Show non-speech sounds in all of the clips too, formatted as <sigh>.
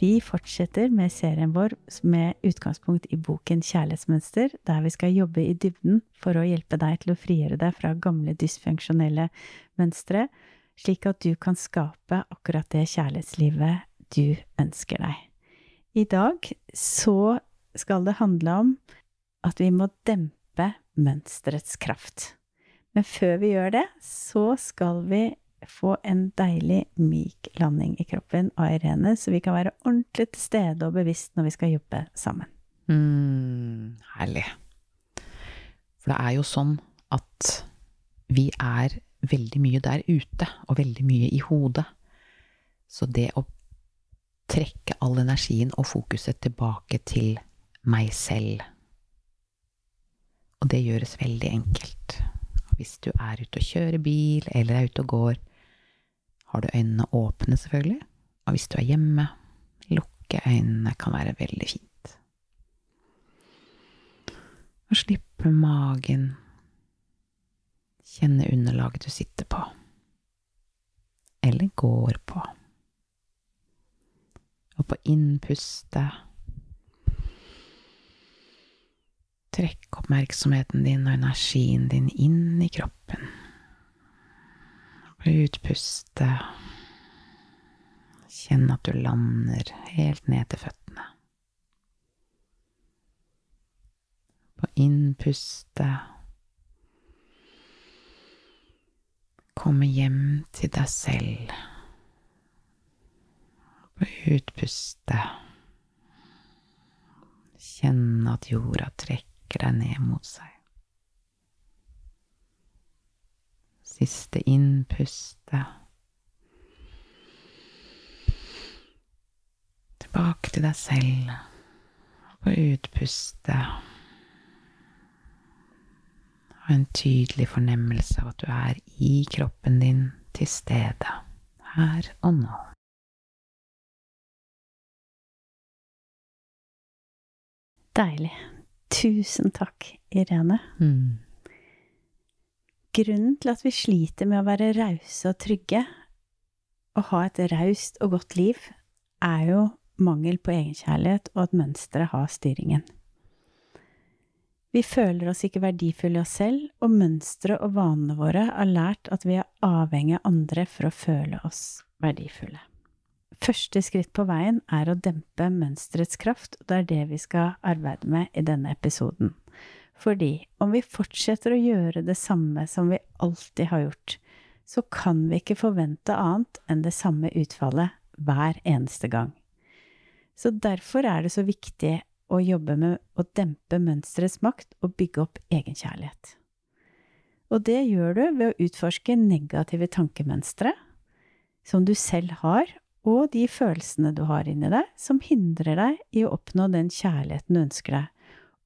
Vi fortsetter med serien vår med utgangspunkt i boken Kjærlighetsmønster, der vi skal jobbe i dybden for å hjelpe deg til å frigjøre deg fra gamle dysfunksjonelle mønstre, slik at du kan skape akkurat det kjærlighetslivet du ønsker deg. I dag så skal det handle om at vi må dempe mønsterets kraft. Men før vi gjør det, så skal vi få en deilig, myk landing i kroppen av Irene, så vi kan være ordentlig til stede og bevisst når vi skal jobbe sammen. Mm, herlig. For det er jo sånn at vi er veldig mye der ute, og veldig mye i hodet. Så det å trekke all energien og fokuset tilbake til meg selv Og det gjøres veldig enkelt. Hvis du er ute og kjører bil, eller er ute og går, har du øynene åpne, selvfølgelig. Og hvis du er hjemme, lukke øynene kan være veldig fint. Og slippe magen. Kjenne underlaget du sitter på. Eller går på. Og på innpustet Trekk oppmerksomheten din og energien din inn i kroppen. Utpuste. Kjenn at du lander helt ned til føttene. På innpuste komme hjem til deg selv. På utpuste kjenne at jorda trekker deg ned mot seg. Siste innpustet. Tilbake til deg selv. Og utpuste. Og en tydelig fornemmelse av at du er i kroppen din til stede, her og nå. Deilig. Tusen takk, Irene. Mm grunnen til at vi sliter med å være rause og trygge, og ha et raust og godt liv, er jo mangel på egenkjærlighet og at mønsteret har styringen. Vi føler oss ikke verdifulle i oss selv, og mønsteret og vanene våre har lært at vi er avhengig av andre for å føle oss verdifulle. Første skritt på veien er å dempe mønsterets kraft, og det er det vi skal arbeide med i denne episoden. Fordi om vi fortsetter å gjøre det samme som vi alltid har gjort, så kan vi ikke forvente annet enn det samme utfallet hver eneste gang. Så derfor er det så viktig å jobbe med å dempe mønsterets makt og bygge opp egenkjærlighet. Og det gjør du ved å utforske negative tankemønstre som du selv har, og de følelsene du har inni deg, som hindrer deg i å oppnå den kjærligheten du ønsker deg,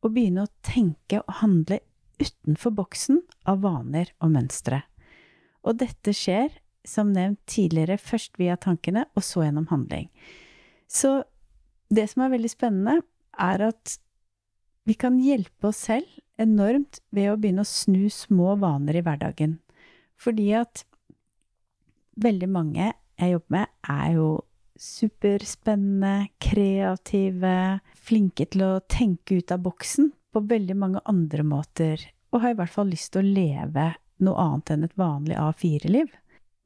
og begynne å tenke og handle utenfor boksen av vaner og mønstre. Og dette skjer, som nevnt tidligere, først via tankene, og så gjennom handling. Så det som er veldig spennende, er at vi kan hjelpe oss selv enormt ved å begynne å snu små vaner i hverdagen. Fordi at veldig mange jeg jobber med, er jo superspennende, kreative, flinke til å tenke ut av boksen på veldig mange andre måter, og har i hvert fall lyst til å leve noe annet enn et vanlig A4-liv.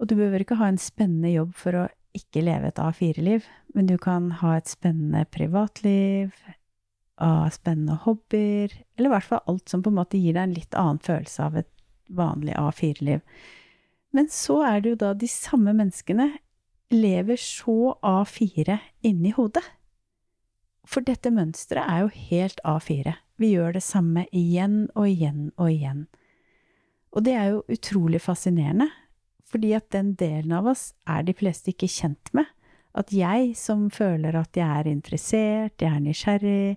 Og du behøver ikke ha en spennende jobb for å ikke leve et A4-liv, men du kan ha et spennende privatliv, av spennende hobbyer, eller i hvert fall alt som på en måte gir deg en litt annen følelse av et vanlig A4-liv. Men så er det jo da de samme menneskene lever så A4 inni hodet. For dette mønsteret er jo helt A4. Vi gjør det samme igjen og igjen og igjen. Og det er jo utrolig fascinerende, fordi at den delen av oss er de fleste ikke kjent med. At jeg som føler at jeg er interessert, jeg er nysgjerrig,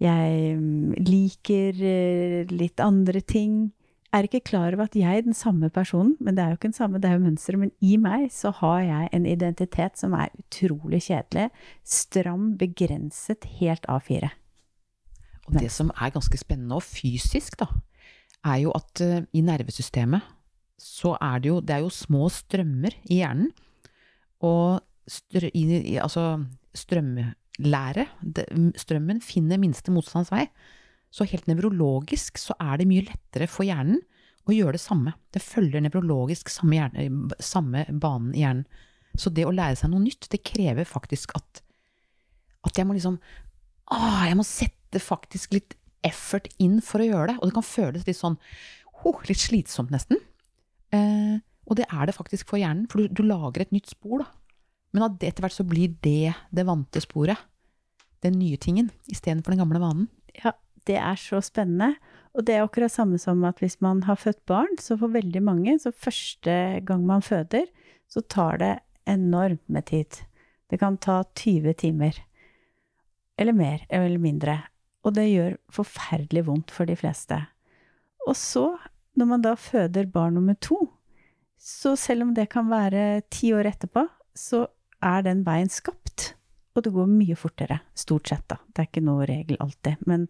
Jeg mm, liker eh, litt andre ting. Er ikke klar over at jeg er den samme personen, men det er jo ikke den samme, det er jo mønsteret. Men i meg så har jeg en identitet som er utrolig kjedelig. Stram, begrenset, helt A4. Og det som er ganske spennende og fysisk, da, er jo at uh, i nervesystemet så er det jo Det er jo små strømmer i hjernen. Og strø, i, altså strømlære Strømmen finner minste motstands vei. Så helt nevrologisk så er det mye lettere for hjernen å gjøre det samme. Det følger nevrologisk samme, hjerne, samme banen i hjernen. Så det å lære seg noe nytt, det krever faktisk at, at jeg må liksom Å, Jeg må sette faktisk litt effort inn for å gjøre det. Og det kan føles litt sånn oh, litt slitsomt, nesten. Eh, og det er det faktisk for hjernen, for du, du lager et nytt spor, da. Men etter hvert så blir det det vante sporet. Den nye tingen, istedenfor den gamle vanen. Ja, det er så spennende. Og det er akkurat samme som at hvis man har født barn, så for veldig mange, så første gang man føder, så tar det enormt med tid. Det kan ta 20 timer. Eller mer, eller mindre. Og det gjør forferdelig vondt for de fleste. Og så, når man da føder barn nummer to, så selv om det kan være ti år etterpå, så er den veien skapt. Og det går mye fortere, stort sett, da. Det er ikke noe regel alltid. Men,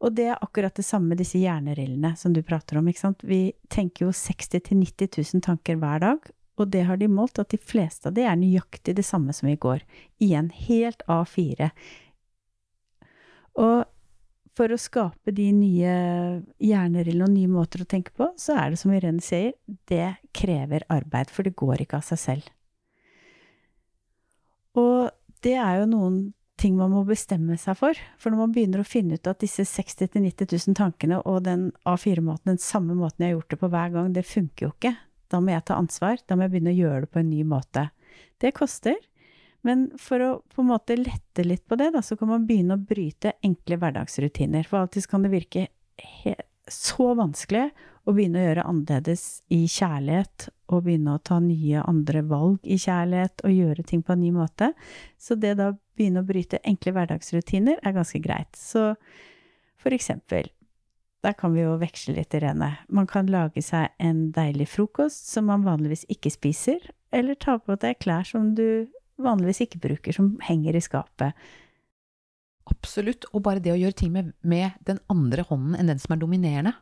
og det er akkurat det samme med disse hjernerillene som du prater om, ikke sant. Vi tenker jo 60 000-90 000 tanker hver dag, og det har de målt at de fleste av de er nøyaktig det samme som i går. Igjen helt A4. Og for å skape de nye hjernerillene og nye måter å tenke på, så er det som Irene sier, det krever arbeid, for det går ikke av seg selv. Og det er jo noen ting man må bestemme seg for. For når man begynner å finne ut at disse 60 000-90 000 tankene og den A4-måten, den samme måten jeg har gjort det på hver gang, det funker jo ikke. Da må jeg ta ansvar. Da må jeg begynne å gjøre det på en ny måte. Det koster. Men for å på en måte lette litt på det, da, så kan man begynne å bryte enkle hverdagsrutiner. For alltid kan det virke så vanskelig å begynne å gjøre annerledes i kjærlighet, og begynne å ta nye, andre valg i kjærlighet, og gjøre ting på en ny måte. Så det da begynne å bryte enkle hverdagsrutiner er ganske greit. Så for eksempel, der kan vi jo veksle litt, Irene. Man kan lage seg en deilig frokost som man vanligvis ikke spiser, eller ta på deg klær som du vanligvis ikke bruker, som henger i skapet. Absolutt. Og bare det å gjøre ting med, med den andre hånden enn den som er dominerende,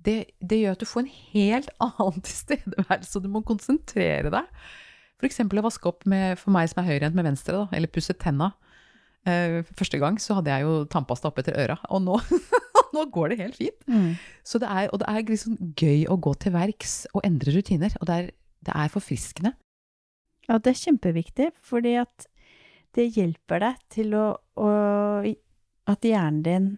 det, det, gjør at du får en helt <laughs> annen tilstedeværelse, og du må konsentrere deg. For eksempel å vaske opp med, for meg som er høyrehendt med venstre, da, eller pusse tenna. Uh, første gang så hadde jeg jo tannpasta oppetter øra, og nå, <laughs> nå går det helt fint. Mm. Så det er, og det er liksom gøy å gå til verks og endre rutiner. Og det er, det er forfriskende. Ja, det er kjempeviktig, fordi at det hjelper deg til å, å At hjernen din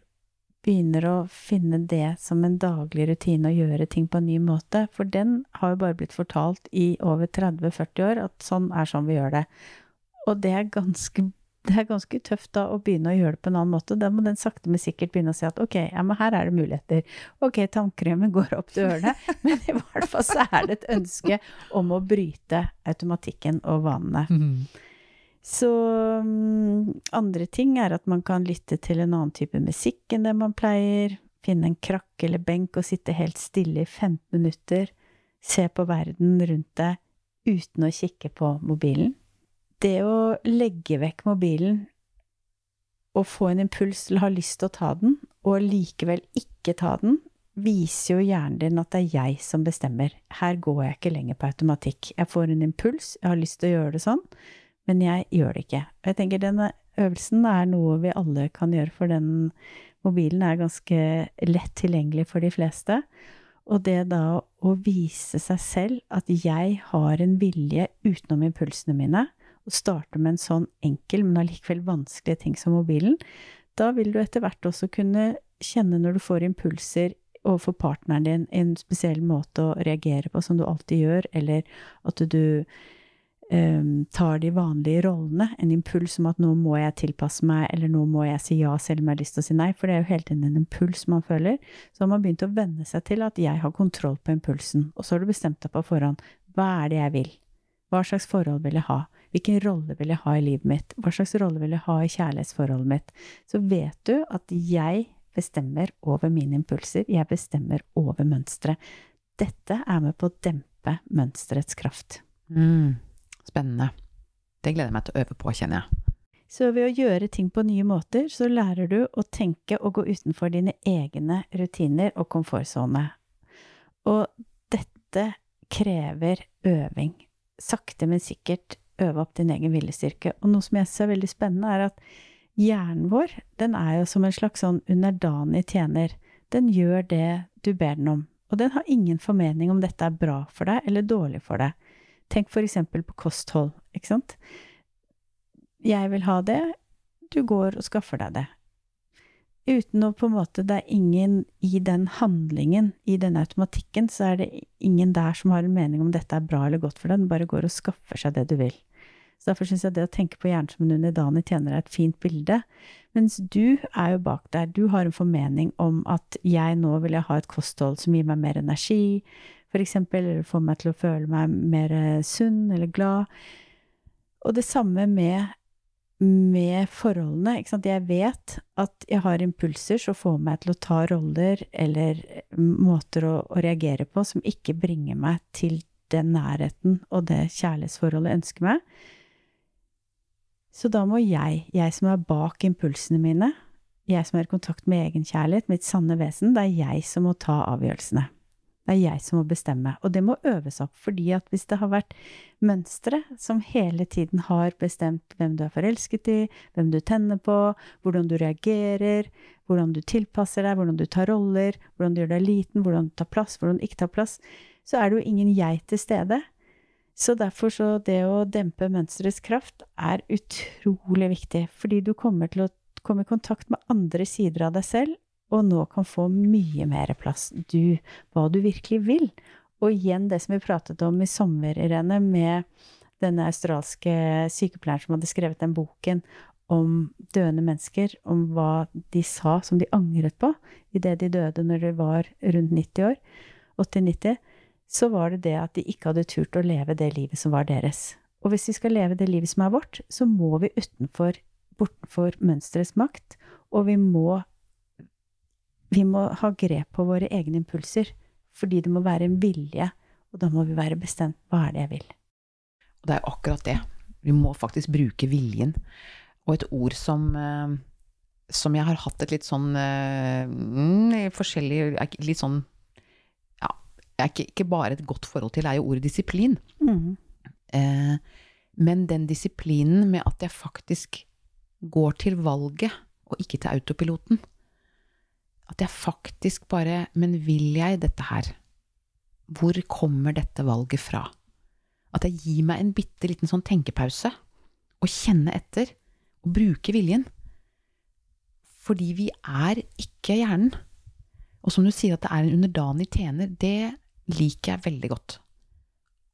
begynner å finne det som en daglig rutine å gjøre ting på en ny måte. For den har jo bare blitt fortalt i over 30-40 år at sånn er sånn vi gjør det. Og det er ganske det er ganske tøft da å begynne å gjøre det på en annen måte. Da må den sakte, men sikkert begynne å si at ok, ja, men her er det muligheter. Ok, tannkremen går opp til ørene, <laughs> men i hvert fall så er det et ønske om å bryte automatikken og vanene. Mm. Så um, andre ting er at man kan lytte til en annen type musikk enn det man pleier. Finne en krakk eller benk og sitte helt stille i 15 minutter. Se på verden rundt deg uten å kikke på mobilen det å legge vekk mobilen og få en impuls til å ha lyst til å ta den, og likevel ikke ta den, viser jo hjernen din at det er jeg som bestemmer. Her går jeg ikke lenger på automatikk. Jeg får en impuls, jeg har lyst til å gjøre det sånn, men jeg gjør det ikke. Og jeg tenker denne øvelsen er noe vi alle kan gjøre, for den mobilen er ganske lett tilgjengelig for de fleste. Og det da å vise seg selv at jeg har en vilje utenom impulsene mine, å starte med en sånn enkel, men allikevel vanskelig ting som mobilen, da vil du etter hvert også kunne kjenne når du får impulser overfor partneren din, en spesiell måte å reagere på som du alltid gjør, eller at du tar de vanlige rollene. En impuls om at nå må jeg tilpasse meg, eller nå må jeg si ja selv om jeg har lyst til å si nei, for det er jo hele tiden en impuls man føler. Så har man begynt å venne seg til at jeg har kontroll på impulsen, og så har du bestemt deg på forhånd hva er det jeg vil, hva slags forhold vil jeg ha, Hvilken rolle vil jeg ha i livet mitt? Hva slags rolle vil jeg ha i kjærlighetsforholdet mitt? Så vet du at jeg bestemmer over mine impulser. Jeg bestemmer over mønsteret. Dette er med på å dempe mønsterets kraft. Mm. Spennende. Det gleder jeg meg til å øve på, kjenner jeg. Så ved å gjøre ting på nye måter, så lærer du å tenke og gå utenfor dine egne rutiner og komfortsone. Og dette krever øving. Sakte, men sikkert øve opp din egen viljestyrke. Og noe som jeg synes er veldig spennende, er at hjernen vår, den er jo som en slags sånn underdanig tjener. Den gjør det du ber den om. Og den har ingen formening om dette er bra for deg eller dårlig for deg. Tenk eksempel på kosthold, ikke sant. Jeg vil ha det, du går og skaffer deg det. Uten å på en måte Det er ingen i den handlingen, i den automatikken, så er det ingen der som har en mening om dette er bra eller godt for deg, den bare går og skaffer seg det du vil. Så derfor syns jeg det å tenke på hjernen som en underdanig tjener er et fint bilde. Mens du er jo bak der. Du har en formening om at jeg nå vil jeg ha et kosthold som gir meg mer energi, eksempel, eller får meg til å føle meg mer sunn eller glad. Og det samme med, med forholdene. Jeg vet at jeg har impulser som får meg til å ta roller eller måter å, å reagere på som ikke bringer meg til den nærheten og det kjærlighetsforholdet jeg ønsker meg. Så da må jeg, jeg som er bak impulsene mine, jeg som er i kontakt med egenkjærlighet, mitt sanne vesen, det er jeg som må ta avgjørelsene. Det er jeg som må bestemme. Og det må øves opp, fordi at hvis det har vært mønstre som hele tiden har bestemt hvem du er forelsket i, hvem du tenner på, hvordan du reagerer, hvordan du tilpasser deg, hvordan du tar roller, hvordan du gjør deg liten, hvordan du tar plass, hvordan du ikke tar plass, så er det jo ingen jeg til stede. Så derfor så det å dempe mønsterets kraft er utrolig viktig, fordi du kommer til å komme i kontakt med andre sider av deg selv, og nå kan få mye mer plass. Du, hva du virkelig vil. Og igjen det som vi pratet om i sommer, Irene, med denne australske sykepleieren som hadde skrevet den boken om døende mennesker, om hva de sa som de angret på idet de døde når de var rundt 90 år, 80-90 så var det det at de ikke hadde turt å leve det livet som var deres. Og hvis vi skal leve det livet som er vårt, så må vi utenfor, bortenfor mønsterets makt, og vi må, vi må ha grep på våre egne impulser, fordi det må være en vilje, og da må vi være bestemt hva er det jeg vil. Og det er akkurat det. Vi må faktisk bruke viljen. Og et ord som, eh, som jeg har hatt et litt sånn eh, mm, forskjellig Litt sånn er ikke, ikke, bare et godt forhold til, er jo ordet disiplin. Mm. Eh, men den disiplinen med at jeg faktisk går til valget, og ikke til autopiloten. At jeg faktisk bare Men vil jeg dette her? Hvor kommer dette valget fra? At jeg gir meg en bitte liten sånn tenkepause, og kjenner etter, og bruker viljen. Fordi vi er ikke hjernen. Og som du sier at det er en underdanig tjener, det liker jeg veldig godt.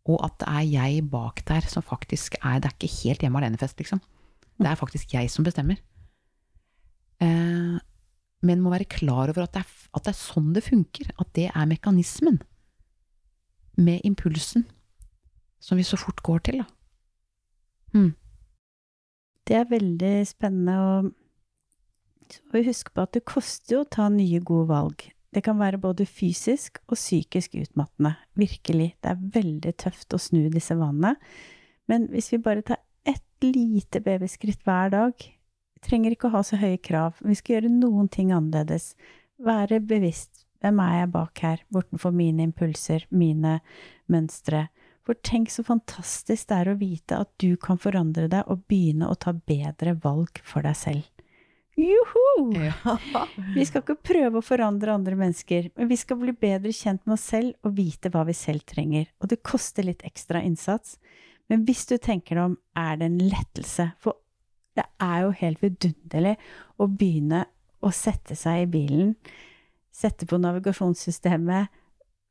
Og at det er jeg bak der som faktisk er Det er ikke helt hjemme alene-fest, liksom. Det er faktisk jeg som bestemmer. Eh, men må være klar over at det, er, at det, er, sånn det funker. At det er mekanismen. Med impulsen. Som vi så fort går til, da. Hmm. Det er veldig spennende å huske på at det koster jo å ta nye, gode valg. Det kan være både fysisk og psykisk utmattende. Virkelig. Det er veldig tøft å snu disse vanene. Men hvis vi bare tar ett lite babyskritt hver dag Vi trenger ikke å ha så høye krav. Vi skal gjøre noen ting annerledes. Være bevisst. Hvem er jeg bak her, bortenfor mine impulser, mine mønstre? For tenk så fantastisk det er å vite at du kan forandre deg og begynne å ta bedre valg for deg selv. Joho! Ja. Vi skal ikke prøve å forandre andre mennesker, men vi skal bli bedre kjent med oss selv og vite hva vi selv trenger. Og det koster litt ekstra innsats, men hvis du tenker deg om, er det en lettelse. For det er jo helt vidunderlig å begynne å sette seg i bilen, sette på navigasjonssystemet,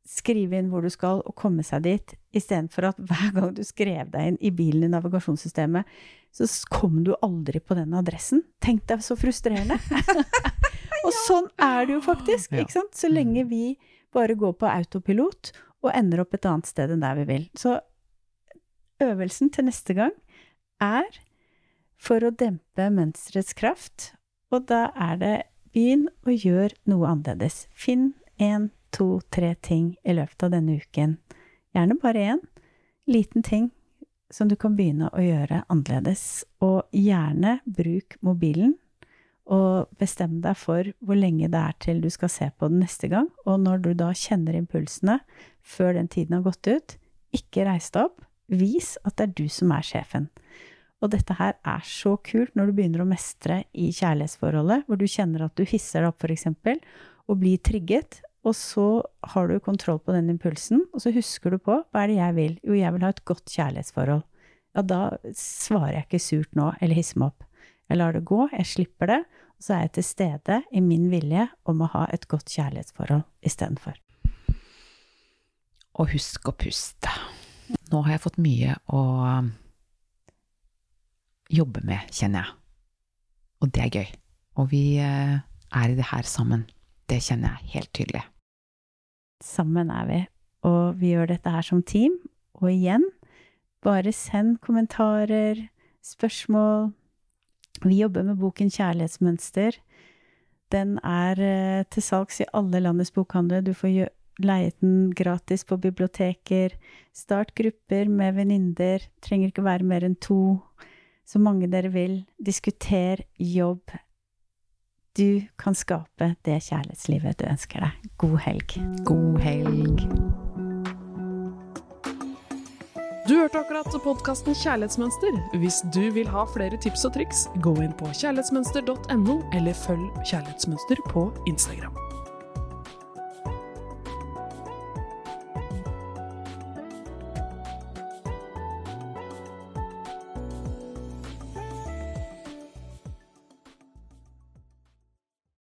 skrive inn hvor du skal, og komme seg dit, istedenfor at hver gang du skrev deg inn i bilen i navigasjonssystemet, så kom du aldri på den adressen. Tenk deg så frustrerende! <laughs> og sånn er det jo faktisk, ikke sant? Så lenge mm. vi bare går på autopilot og ender opp et annet sted enn der vi vil. Så øvelsen til neste gang er for å dempe mønsterets kraft, og da er det begynn å gjøre noe annerledes. Finn én, to, tre ting i løpet av denne uken. Gjerne bare én liten ting som du kan begynne å gjøre annerledes. Og gjerne bruk mobilen, og bestem deg for hvor lenge det er til du skal se på den neste gang. Og når du da kjenner impulsene før den tiden har gått ut, ikke reis deg opp. Vis at det er du som er sjefen. Og dette her er så kult når du begynner å mestre i kjærlighetsforholdet, hvor du kjenner at du hisser deg opp, eksempel, og blir trigget, og så har du kontroll på den impulsen, og så husker du på hva er det jeg vil? Jo, jeg vil ha et godt kjærlighetsforhold. Ja, da svarer jeg ikke surt nå, eller hisser meg opp. Jeg lar det gå, jeg slipper det, og så er jeg til stede i min vilje om å ha et godt kjærlighetsforhold istedenfor. Og husk å puste. Nå har jeg fått mye å jobbe med, kjenner jeg. Og det er gøy. Og vi eh, er i det her sammen. Det kjenner jeg helt tydelig. Sammen er vi, og vi gjør dette her som team. Og igjen, bare send kommentarer, spørsmål. Vi jobber med boken Kjærlighetsmønster. Den er eh, til salgs i alle landets bokhandler. Du får leie den gratis på biblioteker. Start grupper med venninner. Trenger ikke være mer enn to. Så mange dere vil. Diskuter, jobb, du kan skape det kjærlighetslivet du ønsker deg. God helg. God helg. Du hørte akkurat podkasten Kjærlighetsmønster. Hvis du vil ha flere tips og triks, gå inn på kjærlighetsmønster.no, eller følg Kjærlighetsmønster på Instagram.